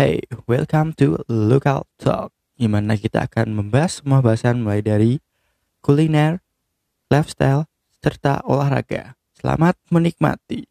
Hey, welcome to Local Talk, di mana kita akan membahas semua bahasan mulai dari kuliner, lifestyle, serta olahraga. Selamat menikmati.